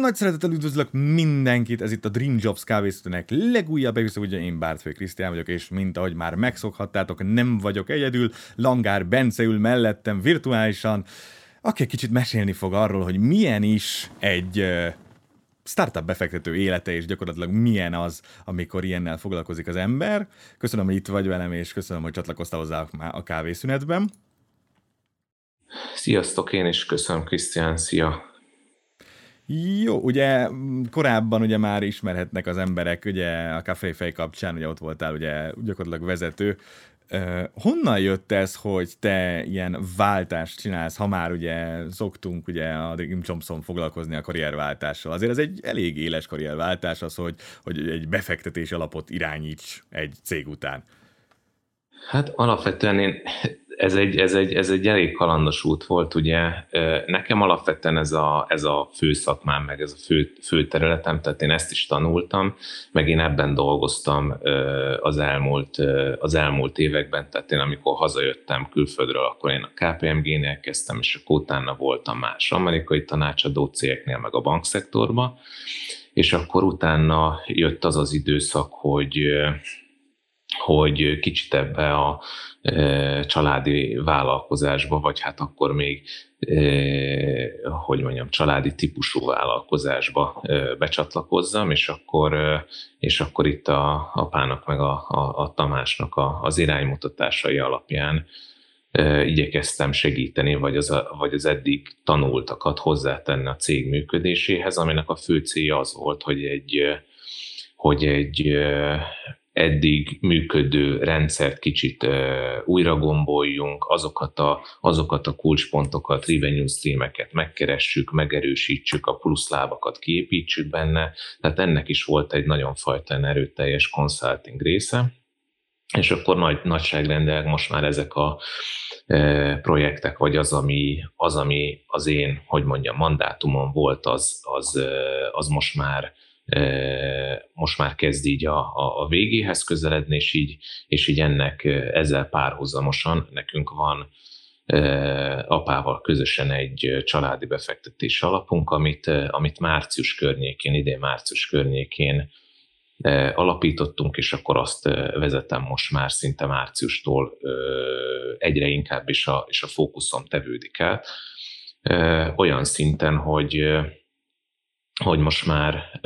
Nagy szeretettel üdvözlök mindenkit, ez itt a Dream Jobs kávésztőnek legújabb egész, ugye én Bártfő Krisztián vagyok, és mint ahogy már megszokhattátok, nem vagyok egyedül, Langár Bence ül mellettem virtuálisan, aki egy kicsit mesélni fog arról, hogy milyen is egy startup befektető élete, és gyakorlatilag milyen az, amikor ilyennel foglalkozik az ember. Köszönöm, hogy itt vagy velem, és köszönöm, hogy csatlakoztál hozzá a kávészünetben. Sziasztok, én is köszönöm, Krisztián, szia! Jó, ugye korábban ugye már ismerhetnek az emberek, ugye a Café Fej kapcsán, ugye ott voltál ugye gyakorlatilag vezető. Uh, honnan jött ez, hogy te ilyen váltást csinálsz, ha már ugye szoktunk ugye a Jim Thompson foglalkozni a karrierváltással. Azért ez egy elég éles karrierváltás az, hogy, hogy egy befektetés alapot irányíts egy cég után. Hát alapvetően én ez egy, ez, egy, ez egy elég kalandos út volt, ugye. Nekem alapvetően ez a, ez a fő szakmám, meg ez a fő, fő területem, tehát én ezt is tanultam, meg én ebben dolgoztam az elmúlt, az elmúlt években, tehát én amikor hazajöttem külföldről, akkor én a KPMG-nél kezdtem, és akkor utána voltam más amerikai tanácsadó cégeknél, meg a bankszektorban, és akkor utána jött az az időszak, hogy hogy kicsit ebbe a e, családi vállalkozásba, vagy hát akkor még, e, hogy mondjam, családi típusú vállalkozásba e, becsatlakozzam, és akkor, és akkor itt a apának meg a, a, a Tamásnak a, az iránymutatásai alapján igyekeztem segíteni, vagy az, vagy az eddig tanultakat hozzátenni a cég működéséhez, aminek a fő célja az volt, hogy egy, hogy egy eddig működő rendszert kicsit újra gomboljunk, azokat a, azokat a kulcspontokat, revenue streameket megkeressük, megerősítsük, a pluszlábakat kiépítsük benne, tehát ennek is volt egy nagyon fajta erőteljes consulting része, és akkor nagy nagyságrendel most már ezek a e, projektek, vagy az ami, az, ami az én, hogy mondjam, mandátumon volt, az, az, az most már most már kezd így a, a, a végéhez közeledni, és így, és így ennek ezzel párhuzamosan nekünk van apával közösen egy családi befektetés alapunk, amit, amit március környékén, idén március környékén alapítottunk, és akkor azt vezetem most már szinte márciustól egyre inkább, is a, és a fókuszom tevődik el. Olyan szinten, hogy hogy most már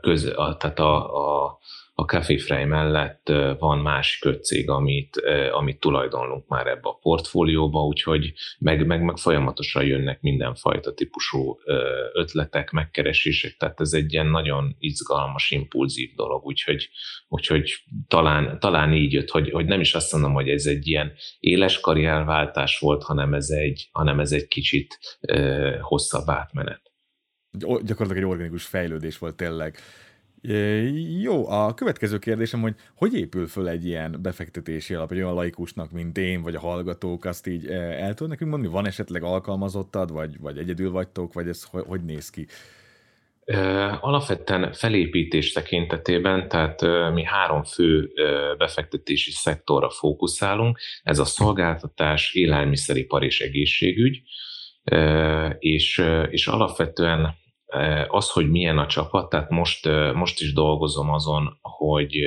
köz, a, tehát a, a, a Café Frey mellett van másik öt cég, amit, amit tulajdonlunk már ebbe a portfólióba, úgyhogy meg, meg, meg folyamatosan jönnek mindenfajta típusú ötletek, megkeresések, tehát ez egy ilyen nagyon izgalmas, impulzív dolog, úgyhogy, úgyhogy talán, talán így jött, hogy, hogy nem is azt mondom, hogy ez egy ilyen éles karrierváltás volt, hanem ez egy, hanem ez egy kicsit hosszabb átmenet gyakorlatilag egy organikus fejlődés volt tényleg. Jó, a következő kérdésem, hogy hogy épül föl egy ilyen befektetési alap, egy olyan laikusnak, mint én, vagy a hallgatók, azt így el tudod nekünk mondani? Van esetleg alkalmazottad, vagy, vagy egyedül vagytok, vagy ez hogy, hogy néz ki? Alapvetően felépítés tekintetében, tehát mi három fő befektetési szektorra fókuszálunk, ez a szolgáltatás, élelmiszeripar és egészségügy, és, és alapvetően az, hogy milyen a csapat, tehát most, most is dolgozom azon, hogy,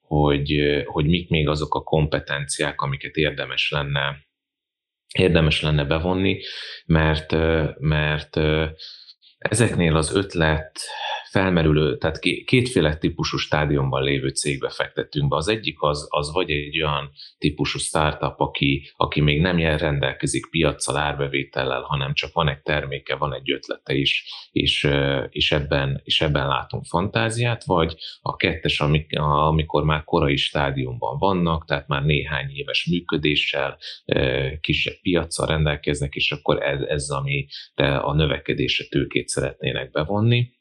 hogy, hogy mik még azok a kompetenciák, amiket érdemes lenne, érdemes lenne bevonni, mert, mert ezeknél az ötlet felmerülő, tehát kétféle típusú stádiumban lévő cégbe fektettünk be. Az egyik az, az vagy egy olyan típusú startup, aki, aki még nem jel rendelkezik piaccal, árbevétellel, hanem csak van egy terméke, van egy ötlete is, és, és, ebben, és ebben látunk fantáziát, vagy a kettes, amikor már korai stádiumban vannak, tehát már néhány éves működéssel, kisebb piaccal rendelkeznek, és akkor ez, ez ami a növekedése tőkét szeretnének bevonni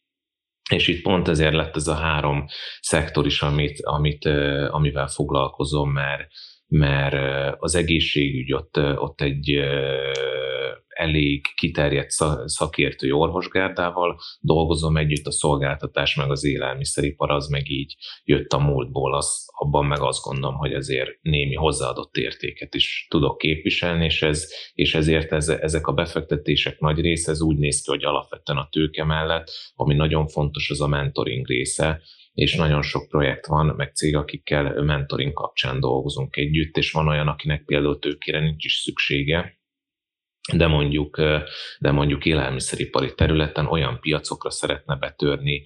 és itt pont ezért lett ez a három szektor is, amit, amit, amivel foglalkozom, mert, mert az egészségügy ott, ott egy, elég kiterjedt szakértői orvosgárdával dolgozom együtt, a szolgáltatás meg az élelmiszeripar az meg így jött a múltból, az, abban meg azt gondolom, hogy azért némi hozzáadott értéket is tudok képviselni, és, ez, és ezért ez, ezek a befektetések nagy része ez úgy néz ki, hogy alapvetően a tőke mellett, ami nagyon fontos, az a mentoring része, és nagyon sok projekt van, meg cég, akikkel mentoring kapcsán dolgozunk együtt, és van olyan, akinek például tőkére nincs is szüksége, de mondjuk, de mondjuk élelmiszeripari területen olyan piacokra szeretne betörni,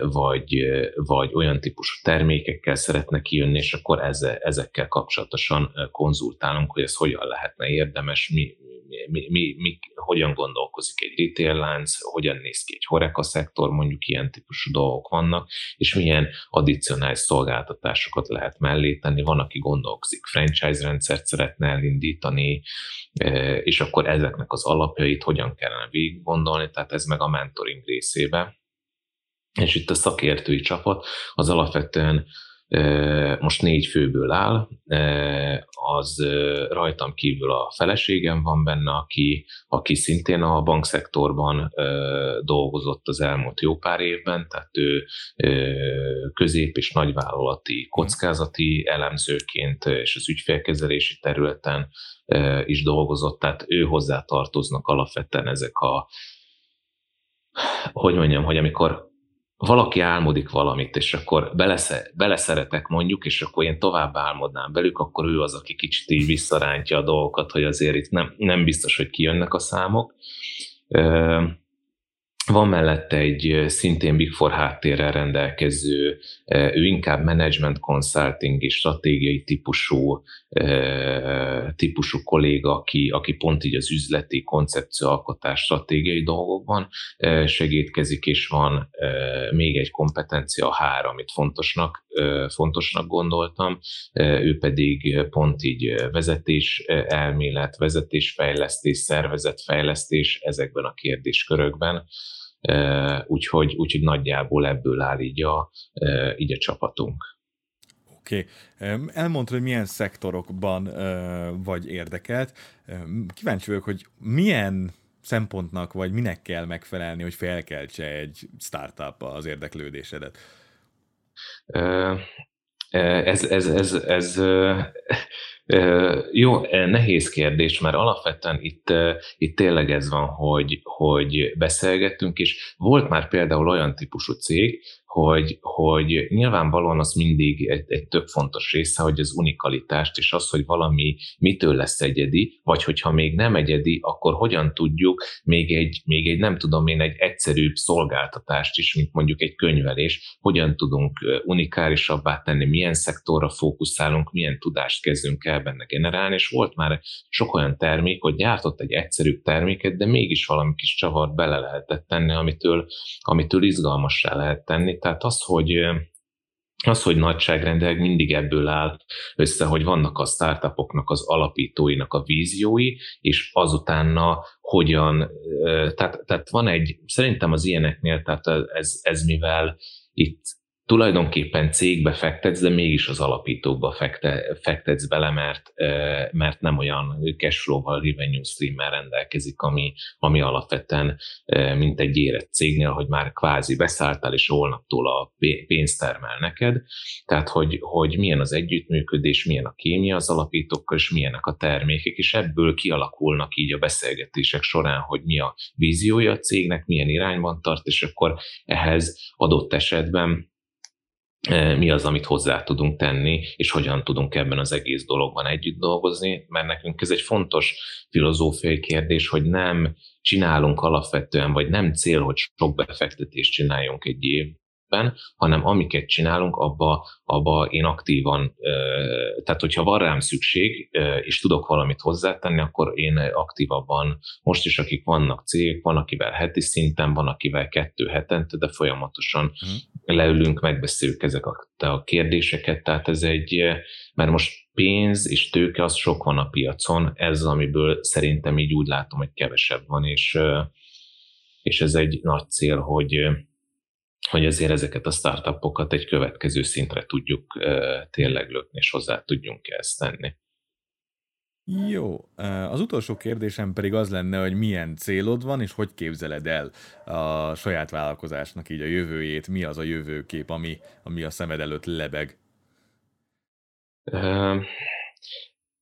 vagy, vagy olyan típusú termékekkel szeretne kijönni, és akkor ezzel, ezekkel kapcsolatosan konzultálunk, hogy ez hogyan lehetne érdemes, mi, mi, mi, mi, hogyan gondolkozik egy retail lánc, hogyan néz ki egy horeka szektor, mondjuk ilyen típusú dolgok vannak, és milyen addicionális szolgáltatásokat lehet mellé tenni. Van, aki gondolkozik, franchise rendszert szeretne elindítani, és akkor ezeknek az alapjait hogyan kellene végig gondolni, tehát ez meg a mentoring részébe. És itt a szakértői csapat az alapvetően most négy főből áll, az rajtam kívül a feleségem van benne, aki, aki szintén a bankszektorban dolgozott az elmúlt jó pár évben, tehát ő közép- és nagyvállalati kockázati elemzőként és az ügyfélkezelési területen is dolgozott, tehát ő hozzá tartoznak alapvetően ezek a hogy mondjam, hogy amikor valaki álmodik valamit, és akkor belesze, beleszeretek mondjuk, és akkor én tovább álmodnám velük, akkor ő az, aki kicsit így visszarántja a dolgokat, hogy azért itt nem, nem biztos, hogy kijönnek a számok. Van mellette egy szintén Big Four háttérrel rendelkező, ő inkább management consulting és stratégiai típusú, típusú kolléga, aki, aki pont így az üzleti koncepcióalkotás stratégiai dolgokban segítkezik, és van még egy kompetencia, a három, amit fontosnak, fontosnak gondoltam, ő pedig pont így vezetés elmélet, vezetésfejlesztés, szervezetfejlesztés ezekben a kérdéskörökben úgyhogy, úgyhogy nagyjából ebből áll így a, így a csapatunk. Oké. Okay. Elmondtad, hogy milyen szektorokban vagy érdekelt. Kíváncsi vagyok, hogy milyen szempontnak, vagy minek kell megfelelni, hogy felkeltse egy startup az érdeklődésedet? Ez, ez, ez, ez, jó, nehéz kérdés, mert alapvetően itt, itt tényleg ez van, hogy, hogy beszélgettünk, és volt már például olyan típusú cég, hogy, hogy nyilvánvalóan az mindig egy, egy több fontos része, hogy az unikalitást, és az, hogy valami mitől lesz egyedi, vagy hogyha még nem egyedi, akkor hogyan tudjuk még egy, még egy nem tudom én, egy egyszerűbb szolgáltatást is, mint mondjuk egy könyvelés, hogyan tudunk unikálisabbá tenni, milyen szektorra fókuszálunk, milyen tudást kezdünk el benne generálni, és volt már sok olyan termék, hogy gyártott egy egyszerűbb terméket, de mégis valami kis csavart bele lehetett tenni, amitől, amitől izgalmassá lehet tenni, tehát az, hogy az, hogy nagyságrendileg mindig ebből áll össze, hogy vannak a startupoknak az alapítóinak a víziói, és azutána hogyan, tehát, tehát van egy, szerintem az ilyeneknél, tehát ez, ez mivel itt tulajdonképpen cégbe fektetsz, de mégis az alapítókba fekte, fektetsz bele, mert, mert nem olyan cashflow-val, revenue stream rendelkezik, ami, ami alapvetően mint egy érett cégnél, hogy már kvázi beszálltál, és holnaptól a pénzt termel neked. Tehát, hogy, hogy milyen az együttműködés, milyen a kémia az alapítókkal, és milyenek a termékek, és ebből kialakulnak így a beszélgetések során, hogy mi a víziója a cégnek, milyen irányban tart, és akkor ehhez adott esetben mi az, amit hozzá tudunk tenni, és hogyan tudunk ebben az egész dologban együtt dolgozni, mert nekünk ez egy fontos filozófiai kérdés, hogy nem csinálunk alapvetően, vagy nem cél, hogy sok befektetést csináljunk egy év, ben, hanem amiket csinálunk, abba, abba én aktívan, tehát hogyha van rám szükség, és tudok valamit hozzátenni, akkor én aktívabban, most is akik vannak cégek, van akivel heti szinten, van akivel kettő hetente, de folyamatosan uh-huh. leülünk, megbeszéljük ezek a, a kérdéseket, tehát ez egy, mert most pénz és tőke az sok van a piacon, ez amiből szerintem így úgy látom, hogy kevesebb van, és, és ez egy nagy cél, hogy hogy azért ezeket a startupokat egy következő szintre tudjuk tényleg lökni, és hozzá tudjunk ezt tenni. Jó, az utolsó kérdésem pedig az lenne, hogy milyen célod van, és hogy képzeled el a saját vállalkozásnak így a jövőjét, mi az a jövőkép, ami, ami a szemed előtt lebeg?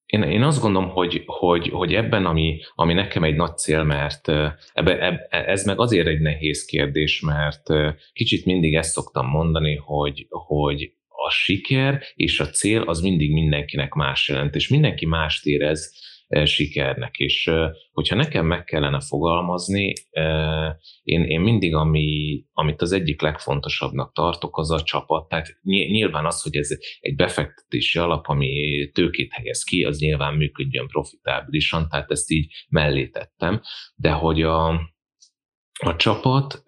Én, én azt gondolom, hogy, hogy, hogy ebben, ami, ami nekem egy nagy cél, mert ebbe, ebbe, ez meg azért egy nehéz kérdés, mert kicsit mindig ezt szoktam mondani, hogy, hogy a siker és a cél az mindig mindenkinek más jelent, és mindenki mást érez sikernek. És hogyha nekem meg kellene fogalmazni, én, én mindig, ami, amit az egyik legfontosabbnak tartok, az a csapat. Tehát nyilván az, hogy ez egy befektetési alap, ami tőkét helyez ki, az nyilván működjön profitábilisan, tehát ezt így mellé tettem, de hogy a, a csapat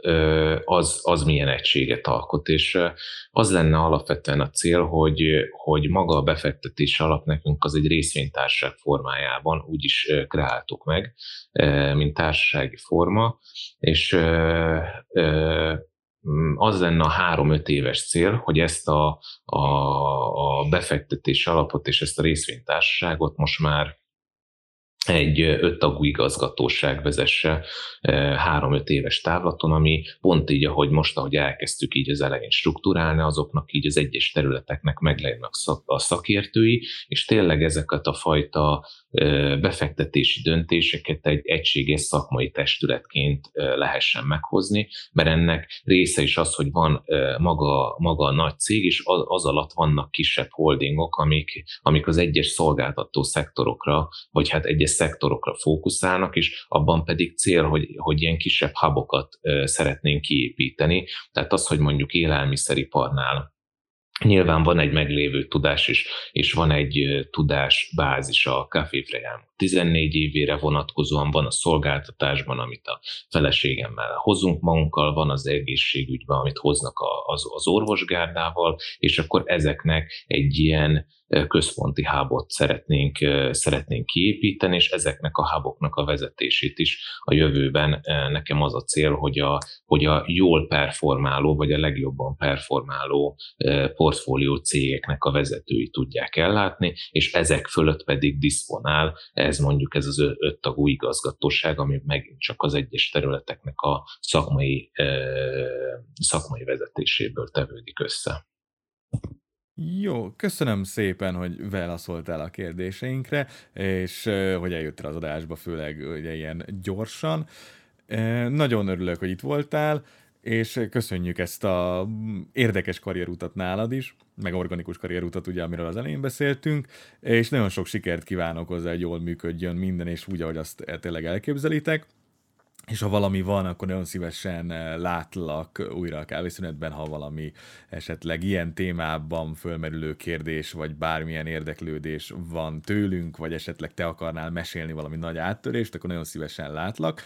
az, az milyen egységet alkot, és az lenne alapvetően a cél, hogy, hogy maga a befektetés alap nekünk az egy részvénytársaság formájában úgy is kreáltuk meg, mint társasági forma, és az lenne a három-öt éves cél, hogy ezt a, a, a befektetés alapot és ezt a részvénytársaságot most már egy öttagú igazgatóság vezesse három-öt éves távlaton, ami pont így, ahogy most, ahogy elkezdtük így az elején struktúrálni, azoknak így az egyes területeknek meglegyenek a szakértői, és tényleg ezeket a fajta befektetési döntéseket egy egységes szakmai testületként lehessen meghozni, mert ennek része is az, hogy van maga, maga a nagy cég, és az, alatt vannak kisebb holdingok, amik, amik az egyes szolgáltató szektorokra, vagy hát egyes szektorokra fókuszálnak, és abban pedig cél, hogy, hogy ilyen kisebb hubokat szeretnénk kiépíteni. Tehát az, hogy mondjuk élelmiszeriparnál Nyilván van egy meglévő tudás is, és van egy tudásbázis a Café Frejámok 14 évére vonatkozóan, van a szolgáltatásban, amit a feleségemmel hozunk magunkkal, van az egészségügyben, amit hoznak az, az orvosgárdával, és akkor ezeknek egy ilyen központi hábot szeretnénk, szeretnénk kiépíteni, és ezeknek a háboknak a vezetését is a jövőben nekem az a cél, hogy a, hogy a jól performáló, vagy a legjobban performáló portfólió cégeknek a vezetői tudják ellátni, és ezek fölött pedig diszponál ez mondjuk ez az öt tagú igazgatóság, ami megint csak az egyes területeknek a szakmai, szakmai vezetéséből tevődik össze. Jó, köszönöm szépen, hogy válaszoltál a kérdéseinkre, és hogy eljöttél az adásba, főleg ugye ilyen gyorsan. Nagyon örülök, hogy itt voltál, és köszönjük ezt a érdekes karrierutat nálad is, meg organikus karrierutat, ugye, amiről az elején beszéltünk, és nagyon sok sikert kívánok hozzá, hogy jól működjön minden, és úgy, ahogy azt tényleg elképzelitek és ha valami van, akkor nagyon szívesen eh, látlak újra a kávészünetben, ha valami esetleg ilyen témában fölmerülő kérdés, vagy bármilyen érdeklődés van tőlünk, vagy esetleg te akarnál mesélni valami nagy áttörést, akkor nagyon szívesen látlak.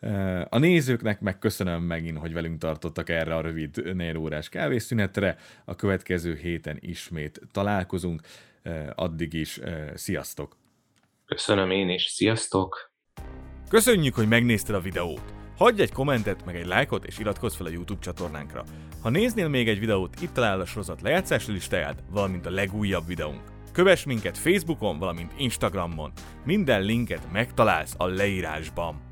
Eh, a nézőknek meg köszönöm megint, hogy velünk tartottak erre a rövid 4 órás kávészünetre. A következő héten ismét találkozunk. Eh, addig is sziasztok! Köszönöm én is, sziasztok! Köszönjük, hogy megnézted a videót! Hagyj egy kommentet, meg egy lájkot, és iratkozz fel a YouTube csatornánkra. Ha néznél még egy videót, itt találod a sorozat lejátszási listáját, valamint a legújabb videónk. Kövess minket Facebookon, valamint Instagramon. Minden linket megtalálsz a leírásban.